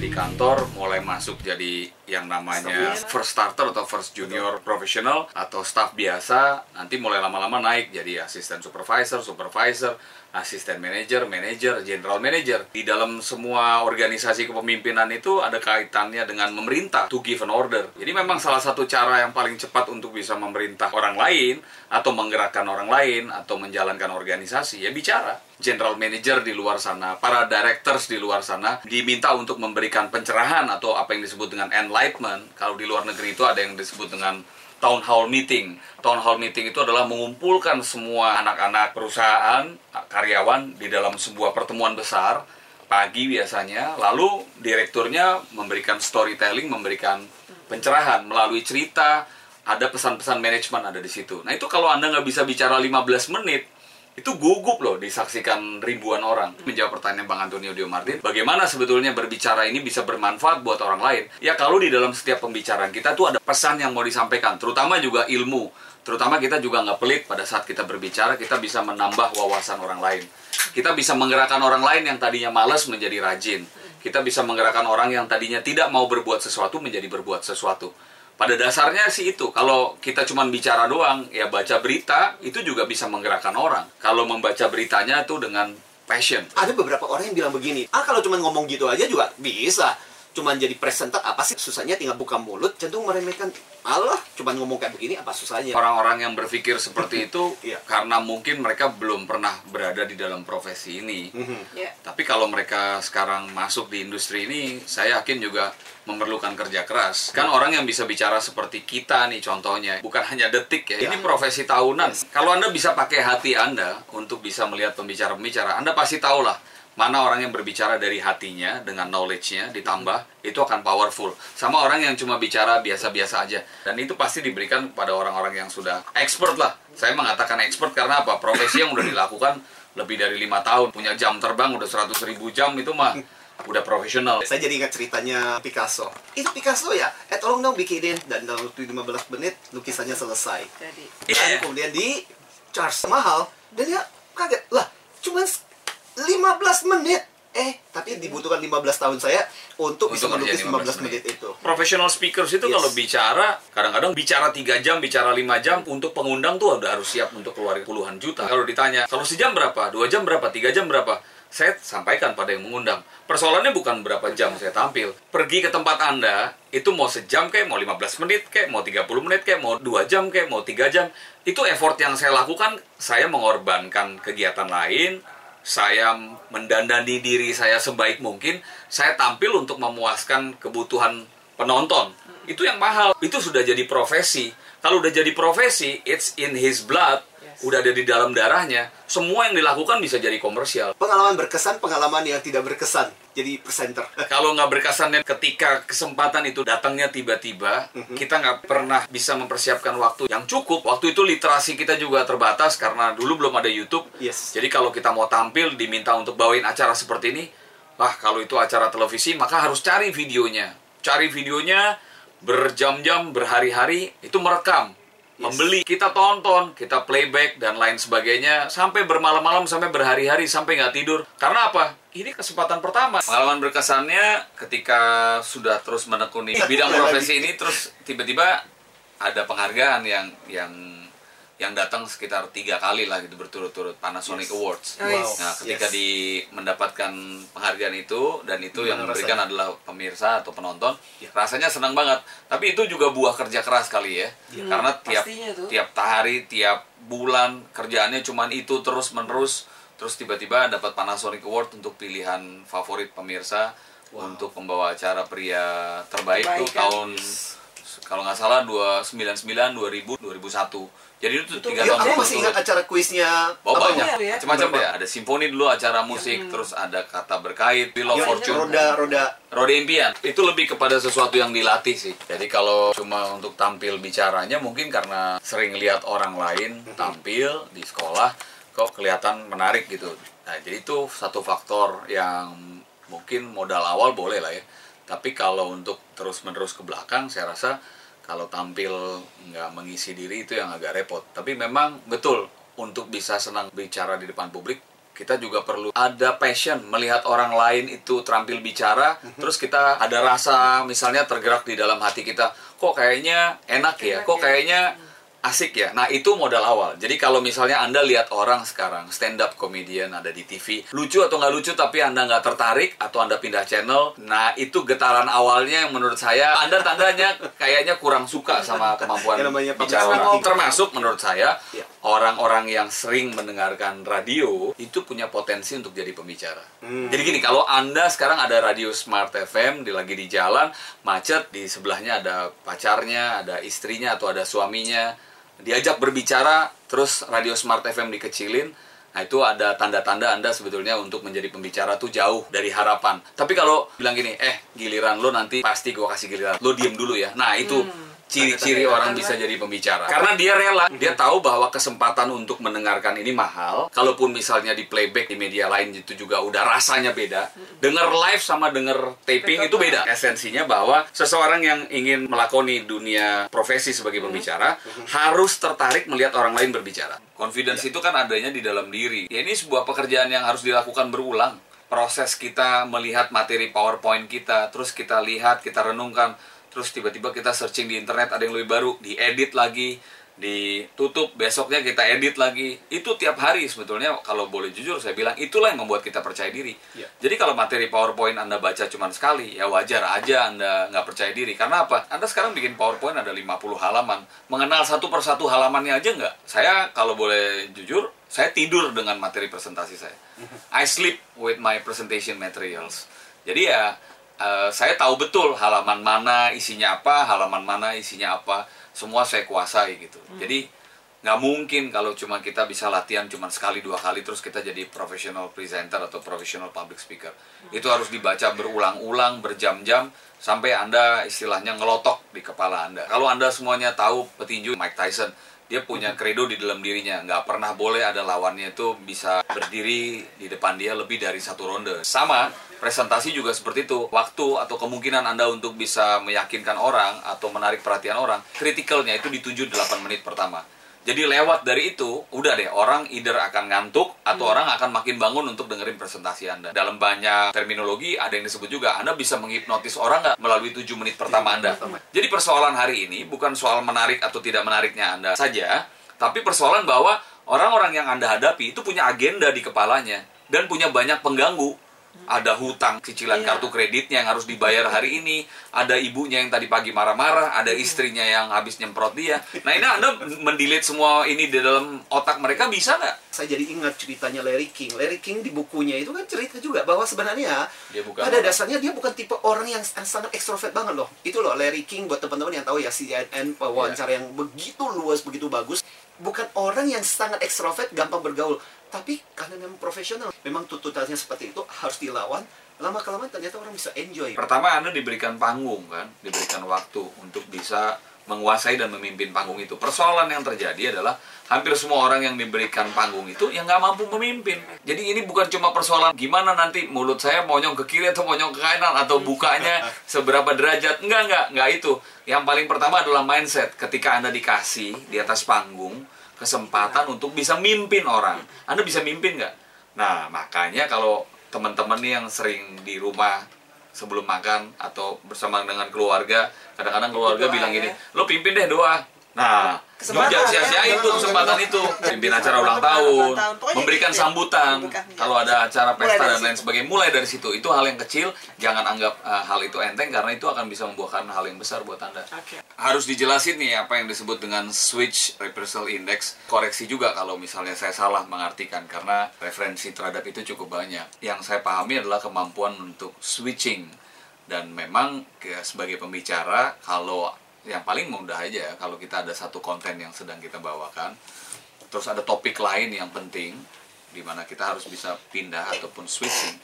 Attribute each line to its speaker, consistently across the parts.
Speaker 1: di kantor mulai masuk jadi yang namanya first starter atau first junior professional atau staff biasa nanti mulai lama-lama naik jadi asisten supervisor, supervisor, asisten manager, manager, general manager. Di dalam semua organisasi kepemimpinan itu ada kaitannya dengan memerintah to give an order. Jadi memang salah satu cara yang paling cepat untuk bisa memerintah orang lain atau menggerakkan orang lain atau menjalankan organisasi ya bicara. General manager di luar sana, para directors di luar sana diminta untuk memberikan pencerahan atau apa yang disebut dengan enlightenment. Kalau di luar negeri itu ada yang disebut dengan town hall meeting. Town hall meeting itu adalah mengumpulkan semua anak-anak perusahaan, karyawan di dalam sebuah pertemuan besar pagi biasanya. Lalu direkturnya memberikan storytelling, memberikan pencerahan melalui cerita, ada pesan-pesan manajemen ada di situ. Nah itu kalau Anda nggak bisa bicara 15 menit, itu gugup loh disaksikan ribuan orang. Menjawab pertanyaan Bang Antonio Dio Martin, bagaimana sebetulnya berbicara ini bisa bermanfaat buat orang lain? Ya kalau di dalam setiap pembicaraan kita tuh ada pesan yang mau disampaikan, terutama juga ilmu. Terutama kita juga nggak pelit pada saat kita berbicara, kita bisa menambah wawasan orang lain. Kita bisa menggerakkan orang lain yang tadinya malas menjadi rajin. Kita bisa menggerakkan orang yang tadinya tidak mau berbuat sesuatu menjadi berbuat sesuatu pada dasarnya sih itu. Kalau kita cuma bicara doang ya baca berita itu juga bisa menggerakkan orang. Kalau membaca beritanya tuh dengan passion.
Speaker 2: Ada beberapa orang yang bilang begini, ah kalau cuma ngomong gitu aja juga bisa. Cuman jadi presenter apa sih susahnya tinggal buka mulut, cenderung meremehkan. Allah, cuman ngomong kayak begini apa susahnya?
Speaker 1: orang-orang yang berpikir seperti itu
Speaker 2: Iya.
Speaker 1: karena mungkin mereka belum pernah berada di dalam profesi ini
Speaker 2: Mhm.
Speaker 3: Ya.
Speaker 1: tapi kalau mereka sekarang masuk di industri ini saya yakin juga memerlukan kerja keras kan orang yang bisa bicara seperti kita nih contohnya bukan hanya detik ya ini
Speaker 2: Ya.
Speaker 1: profesi tahunan kalau anda bisa pakai hati anda untuk bisa melihat pembicara-pembicara anda pasti tahu lah mana orang yang berbicara dari hatinya dengan knowledge-nya ditambah itu akan powerful sama orang yang cuma bicara biasa-biasa aja dan itu pasti diberikan kepada orang-orang yang sudah expert lah saya mengatakan expert karena apa profesi yang udah dilakukan lebih dari lima tahun punya jam terbang udah 100.000 ribu jam itu mah udah profesional
Speaker 2: Saya jadi ingat ceritanya Picasso. Itu Picasso ya? Eh tolong dong bikinin. Dan dalam waktu 15 menit lukisannya selesai.
Speaker 3: Jadi
Speaker 2: Dan kemudian di charge mahal. Dan dia kaget. Lah, cuman s- 15 menit. Eh, tapi dibutuhkan 15 tahun saya untuk, bisa
Speaker 1: Untuk
Speaker 2: melukis
Speaker 1: ngerjain
Speaker 2: 15 menit itu.
Speaker 1: professional speakers itu
Speaker 2: Yes.
Speaker 1: kalau bicara kadang-kadang bicara tiga jam bicara lima jam untuk pengundang tuh udah harus siap untuk keluarin puluhan juta. Kalau ditanya kalau sejam berapa? Dua jam berapa? Tiga jam berapa? Saya sampaikan pada yang mengundang. Persoalannya bukan berapa jam saya tampil. Pergi ke tempat anda itu mau sejam kayak mau 15 menit kayak mau 30 menit kayak mau dua jam kayak mau tiga jam. Itu effort yang saya lakukan saya mengorbankan kegiatan lain saya mendandani diri saya sebaik mungkin, saya tampil untuk memuaskan kebutuhan penonton. Itu yang mahal. Itu sudah jadi profesi. Kalau udah jadi profesi, it's in his blood. Udah ada di dalam darahnya. Semua yang dilakukan bisa jadi komersial.
Speaker 2: Pengalaman berkesan, pengalaman yang tidak berkesan. Jadi presenter.
Speaker 1: Kalau nggak berkesannya ketika kesempatan itu datangnya tiba-tiba, kita nggak pernah bisa mempersiapkan waktu yang cukup. Waktu itu literasi kita juga terbatas karena dulu belum ada YouTube.
Speaker 2: Yes.
Speaker 1: Jadi kalau kita mau tampil diminta untuk bawain acara seperti ini, wah kalau itu acara televisi maka harus cari videonya. Cari videonya berjam-jam, berhari-hari itu merekam.
Speaker 2: Yes.
Speaker 1: Membeli, kita tonton, kita playback dan lain sebagainya sampai bermalam-malam sampai berhari-hari sampai nggak tidur. Karena apa? Ini kesempatan pertama. Pengalaman berkesannya ketika sudah terus menekuni bidang profesi ini terus tiba-tiba ada penghargaan yang yang yang datang sekitar tiga kali lah gitu berturut-turut Panasonic
Speaker 2: Yes.
Speaker 1: Awards.
Speaker 3: Oh, yes.
Speaker 1: Nah, ketika
Speaker 2: Yes.
Speaker 1: di mendapatkan penghargaan itu dan itu yang
Speaker 2: Gimana
Speaker 1: memberikan
Speaker 2: rasanya?
Speaker 1: adalah pemirsa atau penonton,
Speaker 2: Ya.
Speaker 1: rasanya senang banget. Tapi itu juga buah kerja keras kali ya.
Speaker 2: Ya.
Speaker 1: Karena tiap
Speaker 3: pastinya tuh.
Speaker 1: tiap hari, tiap bulan kerjaannya cuman itu terus menerus. Terus tiba-tiba dapat Panasonic Award untuk pilihan favorit pemirsa untuk pembawa acara pria terbaik tuh
Speaker 3: Terbaik, kan?
Speaker 1: tahun kalau nggak salah 299 2000 2001. Jadi itu
Speaker 3: Itu
Speaker 1: tiga
Speaker 2: Ya,
Speaker 1: tahun
Speaker 2: aku masih ingat acara kuisnya.
Speaker 1: Oh banyak,
Speaker 3: ya?
Speaker 1: macam-macam deh. Ada simfoni dulu, acara musik, terus ada kata berkait, Wheel of
Speaker 2: Yang
Speaker 1: Fortune,
Speaker 2: roda roda
Speaker 1: Roda Impian. Itu lebih kepada sesuatu yang dilatih sih. Jadi kalau cuma untuk tampil bicaranya mungkin karena sering lihat orang lain tampil di sekolah, kok kelihatan menarik gitu. Nah jadi itu satu faktor yang mungkin modal awal boleh lah ya. Tapi kalau untuk terus-menerus ke belakang, saya rasa kalau tampil nggak mengisi diri itu yang agak repot. Tapi memang betul untuk bisa senang bicara di depan publik, kita juga perlu ada passion melihat orang lain itu terampil bicara, terus kita ada rasa misalnya tergerak di dalam hati kita, kok kayaknya enak ya, kok
Speaker 3: ya.
Speaker 1: kayaknya asik ya. Nah, itu modal awal. Jadi kalau misalnya Anda lihat orang sekarang stand up comedian ada di TV, lucu atau nggak lucu tapi Anda nggak tertarik atau Anda pindah channel, nah itu getaran awalnya yang menurut saya Anda tandanya kayaknya kurang suka sama kemampuan
Speaker 2: namanya
Speaker 1: bicara orang. Termasuk menurut saya
Speaker 2: Iya.
Speaker 1: orang-orang yang sering mendengarkan radio itu punya potensi untuk jadi pembicara.
Speaker 2: Hmm.
Speaker 1: Jadi gini, kalau Anda sekarang ada radio Smart FM, di lagi di jalan, macet, di sebelahnya ada pacarnya, ada istrinya atau ada suaminya, diajak berbicara, terus radio Smart FM dikecilin, nah itu ada tanda-tanda Anda sebetulnya untuk menjadi pembicara tuh jauh dari harapan. Tapi kalau bilang gini, eh giliran lo nanti pasti gua kasih giliran, lo diem dulu ya. Nah itu ciri-ciri orang bisa jadi pembicara. Karena dia rela, dia tahu bahwa kesempatan untuk mendengarkan ini mahal. Kalaupun misalnya di playback di media lain itu juga udah rasanya beda. Dengar live sama denger taping itu beda. Esensinya bahwa seseorang yang ingin melakoni dunia profesi sebagai pembicara harus tertarik melihat orang lain berbicara. Confidence itu kan adanya di dalam diri. Ya ini sebuah pekerjaan yang harus dilakukan berulang. Proses kita melihat materi PowerPoint kita, terus kita lihat, kita renungkan, terus tiba-tiba kita searching di internet ada yang lebih baru diedit lagi ditutup besoknya kita edit lagi. Itu tiap hari sebetulnya kalau boleh jujur saya bilang itulah yang membuat kita percaya diri.
Speaker 2: Ya.
Speaker 1: jadi kalau materi powerpoint anda baca cuma sekali ya wajar aja anda nggak percaya diri. Karena apa? Anda sekarang bikin powerpoint ada 50 halaman. Mengenal satu persatu halamannya aja nggak? Saya kalau boleh jujur saya tidur dengan materi presentasi saya. I sleep with my presentation materials. Jadi ya Eh, saya tahu betul halaman mana isinya apa, halaman mana isinya apa, semua saya kuasai gitu. Jadi nggak mungkin kalau cuma kita bisa latihan cuma sekali dua kali terus kita jadi professional presenter atau professional public speaker. Itu harus dibaca berulang-ulang, berjam-jam sampai anda istilahnya ngelotok di kepala anda. Kalau anda semuanya tahu petinju Mike Tyson, dia punya kredo di dalam dirinya. Nggak pernah boleh ada lawannya itu bisa berdiri di depan dia lebih dari satu ronde. Sama presentasi juga seperti itu. Waktu atau kemungkinan anda untuk bisa meyakinkan orang atau menarik perhatian orang kritikalnya itu di 7-8 menit pertama jadi lewat dari itu udah deh orang either akan ngantuk atau orang akan makin bangun untuk dengerin presentasi anda. Dalam banyak terminologi ada yang disebut juga anda bisa menghipnotis orang nggak melalui 7 menit pertama anda? jadi persoalan hari ini bukan soal menarik atau tidak menariknya Anda saja, tapi persoalan bahwa orang-orang yang Anda hadapi itu punya agenda di kepalanya dan punya banyak pengganggu. Ada hutang cicilan
Speaker 3: Iya.
Speaker 1: kartu kreditnya yang harus dibayar hari ini, ada ibunya yang tadi pagi marah-marah, ada istrinya yang habis nyemprot dia. Nah ini Anda mendelete semua ini di dalam otak mereka bisa nggak?
Speaker 2: Saya jadi ingat ceritanya Larry King. Larry King di bukunya itu kan cerita juga bahwa sebenarnya
Speaker 1: Dia bukan
Speaker 2: pada
Speaker 1: orang.
Speaker 2: dasarnya dia bukan tipe orang yang sangat ekstrovert banget loh. Itu loh Larry King buat teman-teman yang tahu ya CNN wawancara yang begitu luas, begitu bagus. Bukan orang yang sangat ekstrovert, gampang bergaul. Tapi karena memang profesional, memang tuntutannya seperti itu harus dilawan. Lama kelamaan ternyata orang bisa enjoy.
Speaker 1: Pertama Anda diberikan panggung kan, diberikan waktu untuk bisa menguasai dan memimpin panggung itu. Persoalan yang terjadi adalah hampir semua orang yang diberikan panggung itu yang nggak mampu memimpin. Jadi ini bukan cuma persoalan gimana nanti mulut saya monyong ke kiri atau monyong ke kanan atau bukanya seberapa derajat. Enggak, enggak, enggak itu. Yang paling pertama adalah mindset. Ketika Anda dikasih di atas panggung kesempatan untuk bisa mimpin orang. Anda bisa mimpin nggak? Nah, makanya kalau teman-teman yang sering di rumah sebelum makan atau bersama dengan keluarga, kadang-kadang keluarga
Speaker 3: Doa,
Speaker 1: bilang
Speaker 3: ya.
Speaker 1: gini, lo pimpin deh doa. Nah,
Speaker 3: Kesempatan,
Speaker 1: jangan
Speaker 3: ya.
Speaker 1: sia-siain tuh kesempatan itu. Pimpin acara ulang
Speaker 3: Ulang tahun,
Speaker 1: memberikan
Speaker 3: gitu ya.
Speaker 1: sambutan.
Speaker 3: Ya.
Speaker 1: Kalau ada acara pesta dan lain sebagainya, mulai dari situ. Itu hal yang kecil, jangan anggap uh, hal itu enteng karena itu akan bisa membuahkan hal yang besar buat Anda harus dijelasin nih apa yang disebut dengan switch reversal index koreksi juga kalau misalnya saya salah mengartikan karena referensi terhadap itu cukup banyak yang saya pahami adalah kemampuan untuk switching dan memang ke- sebagai pembicara kalau yang paling mudah aja kalau kita ada satu konten yang sedang kita bawakan terus ada topik lain yang penting di mana kita harus bisa pindah ataupun switching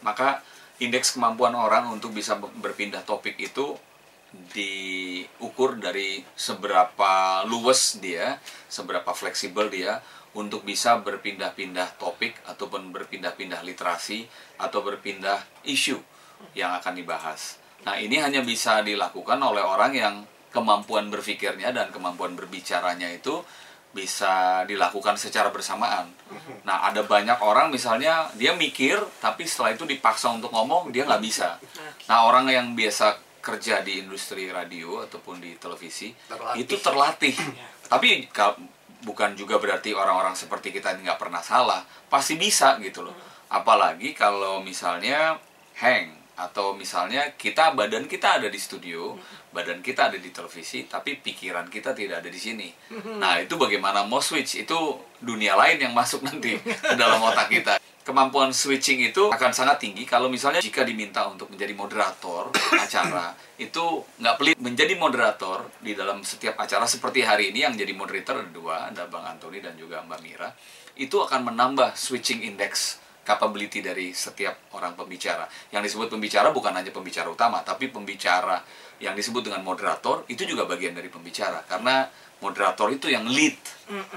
Speaker 1: maka indeks kemampuan orang untuk bisa ber- berpindah topik itu diukur dari seberapa luas dia, seberapa fleksibel dia untuk bisa berpindah-pindah topik ataupun berpindah-pindah literasi atau berpindah isu yang akan dibahas. Nah, ini hanya bisa dilakukan oleh orang yang kemampuan berpikirnya dan kemampuan berbicaranya itu bisa dilakukan secara bersamaan. Nah, ada banyak orang misalnya dia mikir, tapi setelah itu dipaksa untuk ngomong dia nggak bisa. Nah, orang yang biasa kerja di industri radio ataupun di televisi
Speaker 2: Terlatih.
Speaker 1: itu terlatih. tapi ka- bukan juga berarti orang-orang seperti kita ini nggak pernah salah, pasti bisa gitu loh. Apalagi kalau misalnya hang atau misalnya kita badan kita ada di studio, badan kita ada di televisi, tapi pikiran kita tidak ada di sini. Nah itu bagaimana mau switch itu dunia lain yang masuk nanti ke dalam otak kita. Kemampuan switching itu akan sangat tinggi kalau misalnya jika diminta untuk menjadi moderator acara itu nggak pelit menjadi moderator di dalam setiap acara seperti hari ini yang jadi moderator ada dua ada Bang Antoni dan juga Mbak Mira itu akan menambah switching index capability dari setiap orang pembicara. Yang disebut pembicara bukan hanya pembicara utama, tapi pembicara yang disebut dengan moderator itu juga bagian dari pembicara karena moderator itu yang lead,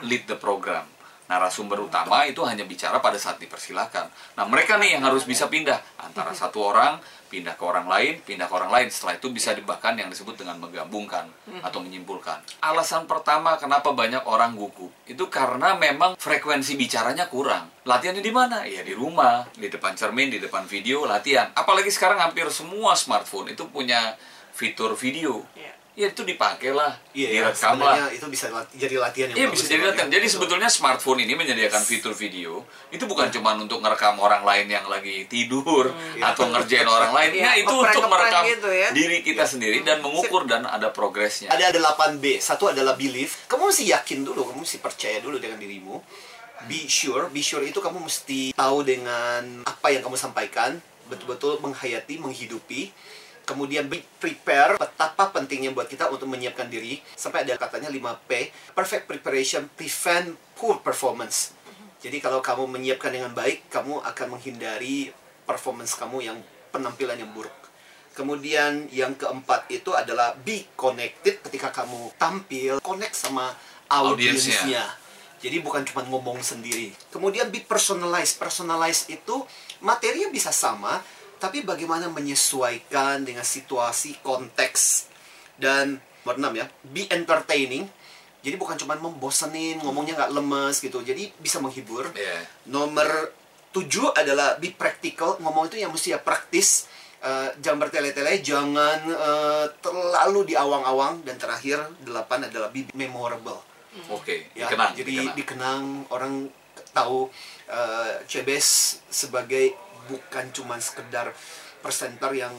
Speaker 1: lead the program. Narasumber utama itu hanya bicara pada saat dipersilakan. Nah, mereka nih yang harus bisa pindah antara satu orang pindah ke orang lain, pindah ke orang lain. Setelah itu bisa bahkan yang disebut dengan menggabungkan atau menyimpulkan. Alasan pertama kenapa banyak orang gugup itu karena memang frekuensi bicaranya kurang. Latihannya di mana? Ya di rumah, di depan cermin, di depan video, latihan. Apalagi sekarang hampir semua smartphone itu punya fitur video.
Speaker 3: Iya.
Speaker 1: Ya itu dipakai lah,
Speaker 2: Iya,
Speaker 1: direkam lah.
Speaker 2: itu bisa lat- jadi latihan yang
Speaker 1: Iya
Speaker 2: bagus
Speaker 1: bisa
Speaker 2: ya,
Speaker 1: jadi latihan.
Speaker 2: ya.
Speaker 1: Jadi
Speaker 2: Betul.
Speaker 1: sebetulnya smartphone ini menyediakan fitur video itu bukan cuma untuk ngerekam orang lain yang lagi tidur atau ngerjain orang lain.
Speaker 3: Iya,
Speaker 1: Nah itu
Speaker 3: ngeprank-
Speaker 1: untuk merekam
Speaker 3: gitu ya.
Speaker 1: diri kita sendiri dan mengukur dan ada progresnya.
Speaker 2: Ada ada 8B. Satu adalah belief. Kamu mesti yakin dulu, kamu mesti percaya dulu dengan dirimu. Be sure, be sure itu kamu mesti tahu dengan apa yang kamu sampaikan, betul-betul menghayati, menghidupi. Kemudian be prepare, betapa pentingnya buat kita untuk menyiapkan diri. Sampai ada katanya 5P, perfect preparation prevent poor performance. Jadi kalau kamu menyiapkan dengan baik, kamu akan menghindari performance kamu yang penampilan yang buruk. Kemudian yang keempat itu adalah be connected ketika kamu tampil, connect sama
Speaker 1: Audiensnya.
Speaker 2: Jadi bukan cuma ngomong sendiri. Kemudian be personalized. Personalized itu materinya bisa sama, tapi bagaimana menyesuaikan dengan situasi, konteks. Dan nomor enam ya, be entertaining. Jadi bukan cuma membosenin, ngomongnya nggak lemes gitu. Jadi bisa menghibur.
Speaker 1: Iya.
Speaker 2: Nomor tujuh adalah be practical. Ngomong itu yang mesti ya praktis. Eh, jangan bertele-tele, jangan eh, terlalu diawang-awang. Dan terakhir, delapan adalah be memorable.
Speaker 1: Oke,
Speaker 2: Ya,
Speaker 1: dikenang,
Speaker 2: jadi
Speaker 1: dikenang.
Speaker 2: dikenang. orang tahu eh, CBS sebagai bukan cuma sekedar presenter yang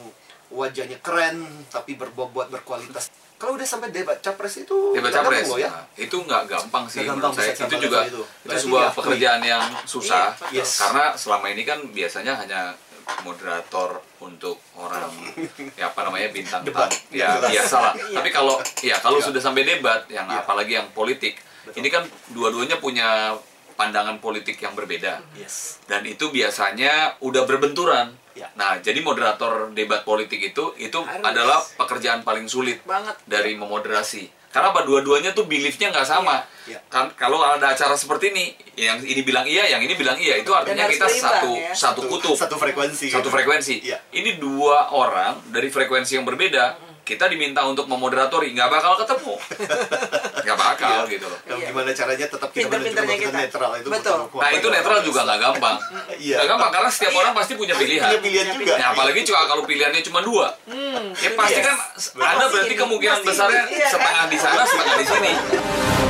Speaker 2: wajahnya keren tapi berbobot berkualitas. Kalau udah sampai debat capres itu
Speaker 1: Debat capres
Speaker 2: loh ya.
Speaker 1: nah, itu nggak gampang sih
Speaker 2: gampang
Speaker 1: menurut saya. Itu juga
Speaker 2: itu.
Speaker 1: itu, sebuah
Speaker 2: diakui.
Speaker 1: pekerjaan yang susah
Speaker 3: Iya.
Speaker 2: Yes.
Speaker 1: karena selama ini kan biasanya hanya moderator untuk orang ya apa namanya bintang
Speaker 2: Debat.
Speaker 1: ya biasa lah
Speaker 3: Iya.
Speaker 1: tapi kalau ya kalau
Speaker 2: Iya.
Speaker 1: sudah sampai debat yang
Speaker 2: Iya.
Speaker 1: apalagi yang politik
Speaker 2: Betul.
Speaker 1: ini kan dua-duanya punya pandangan politik yang berbeda
Speaker 2: Yes.
Speaker 1: dan itu biasanya udah berbenturan
Speaker 2: Ya.
Speaker 1: nah jadi moderator debat politik itu itu
Speaker 3: Harus.
Speaker 1: adalah pekerjaan paling sulit
Speaker 3: Banget.
Speaker 1: dari memoderasi. Karena apa dua-duanya tuh beliefnya nggak sama.
Speaker 2: Iya.
Speaker 1: Kan kalau ada acara seperti ini, yang ini bilang iya, yang ini bilang iya, itu artinya kita
Speaker 3: berimbang,
Speaker 1: satu
Speaker 3: ya.
Speaker 1: satu kutub,
Speaker 2: Satu frekuensi.
Speaker 1: satu frekuensi.
Speaker 2: Iya.
Speaker 1: Ini dua orang dari frekuensi yang berbeda, kita diminta untuk memoderatori, nggak bakal ketemu, nggak bakal
Speaker 2: Iya.
Speaker 1: gitu loh.
Speaker 2: Kalau
Speaker 3: Iya.
Speaker 2: gimana caranya tetap kita bahwa kita
Speaker 3: kita.
Speaker 2: netral itu
Speaker 3: Betul.
Speaker 1: Nah itu netral juga nggak gampang,
Speaker 2: Iya.
Speaker 1: nggak gampang karena setiap orang pasti punya pilihan.
Speaker 2: Punya pilihan juga.
Speaker 1: Ya, apalagi juga kalau pilihannya cuma dua,
Speaker 3: Hmm,
Speaker 1: ya pasti
Speaker 2: Yes.
Speaker 1: kan ada berarti kemungkinan besarnya
Speaker 3: iya kan?
Speaker 1: setengah di sana, setengah di sini.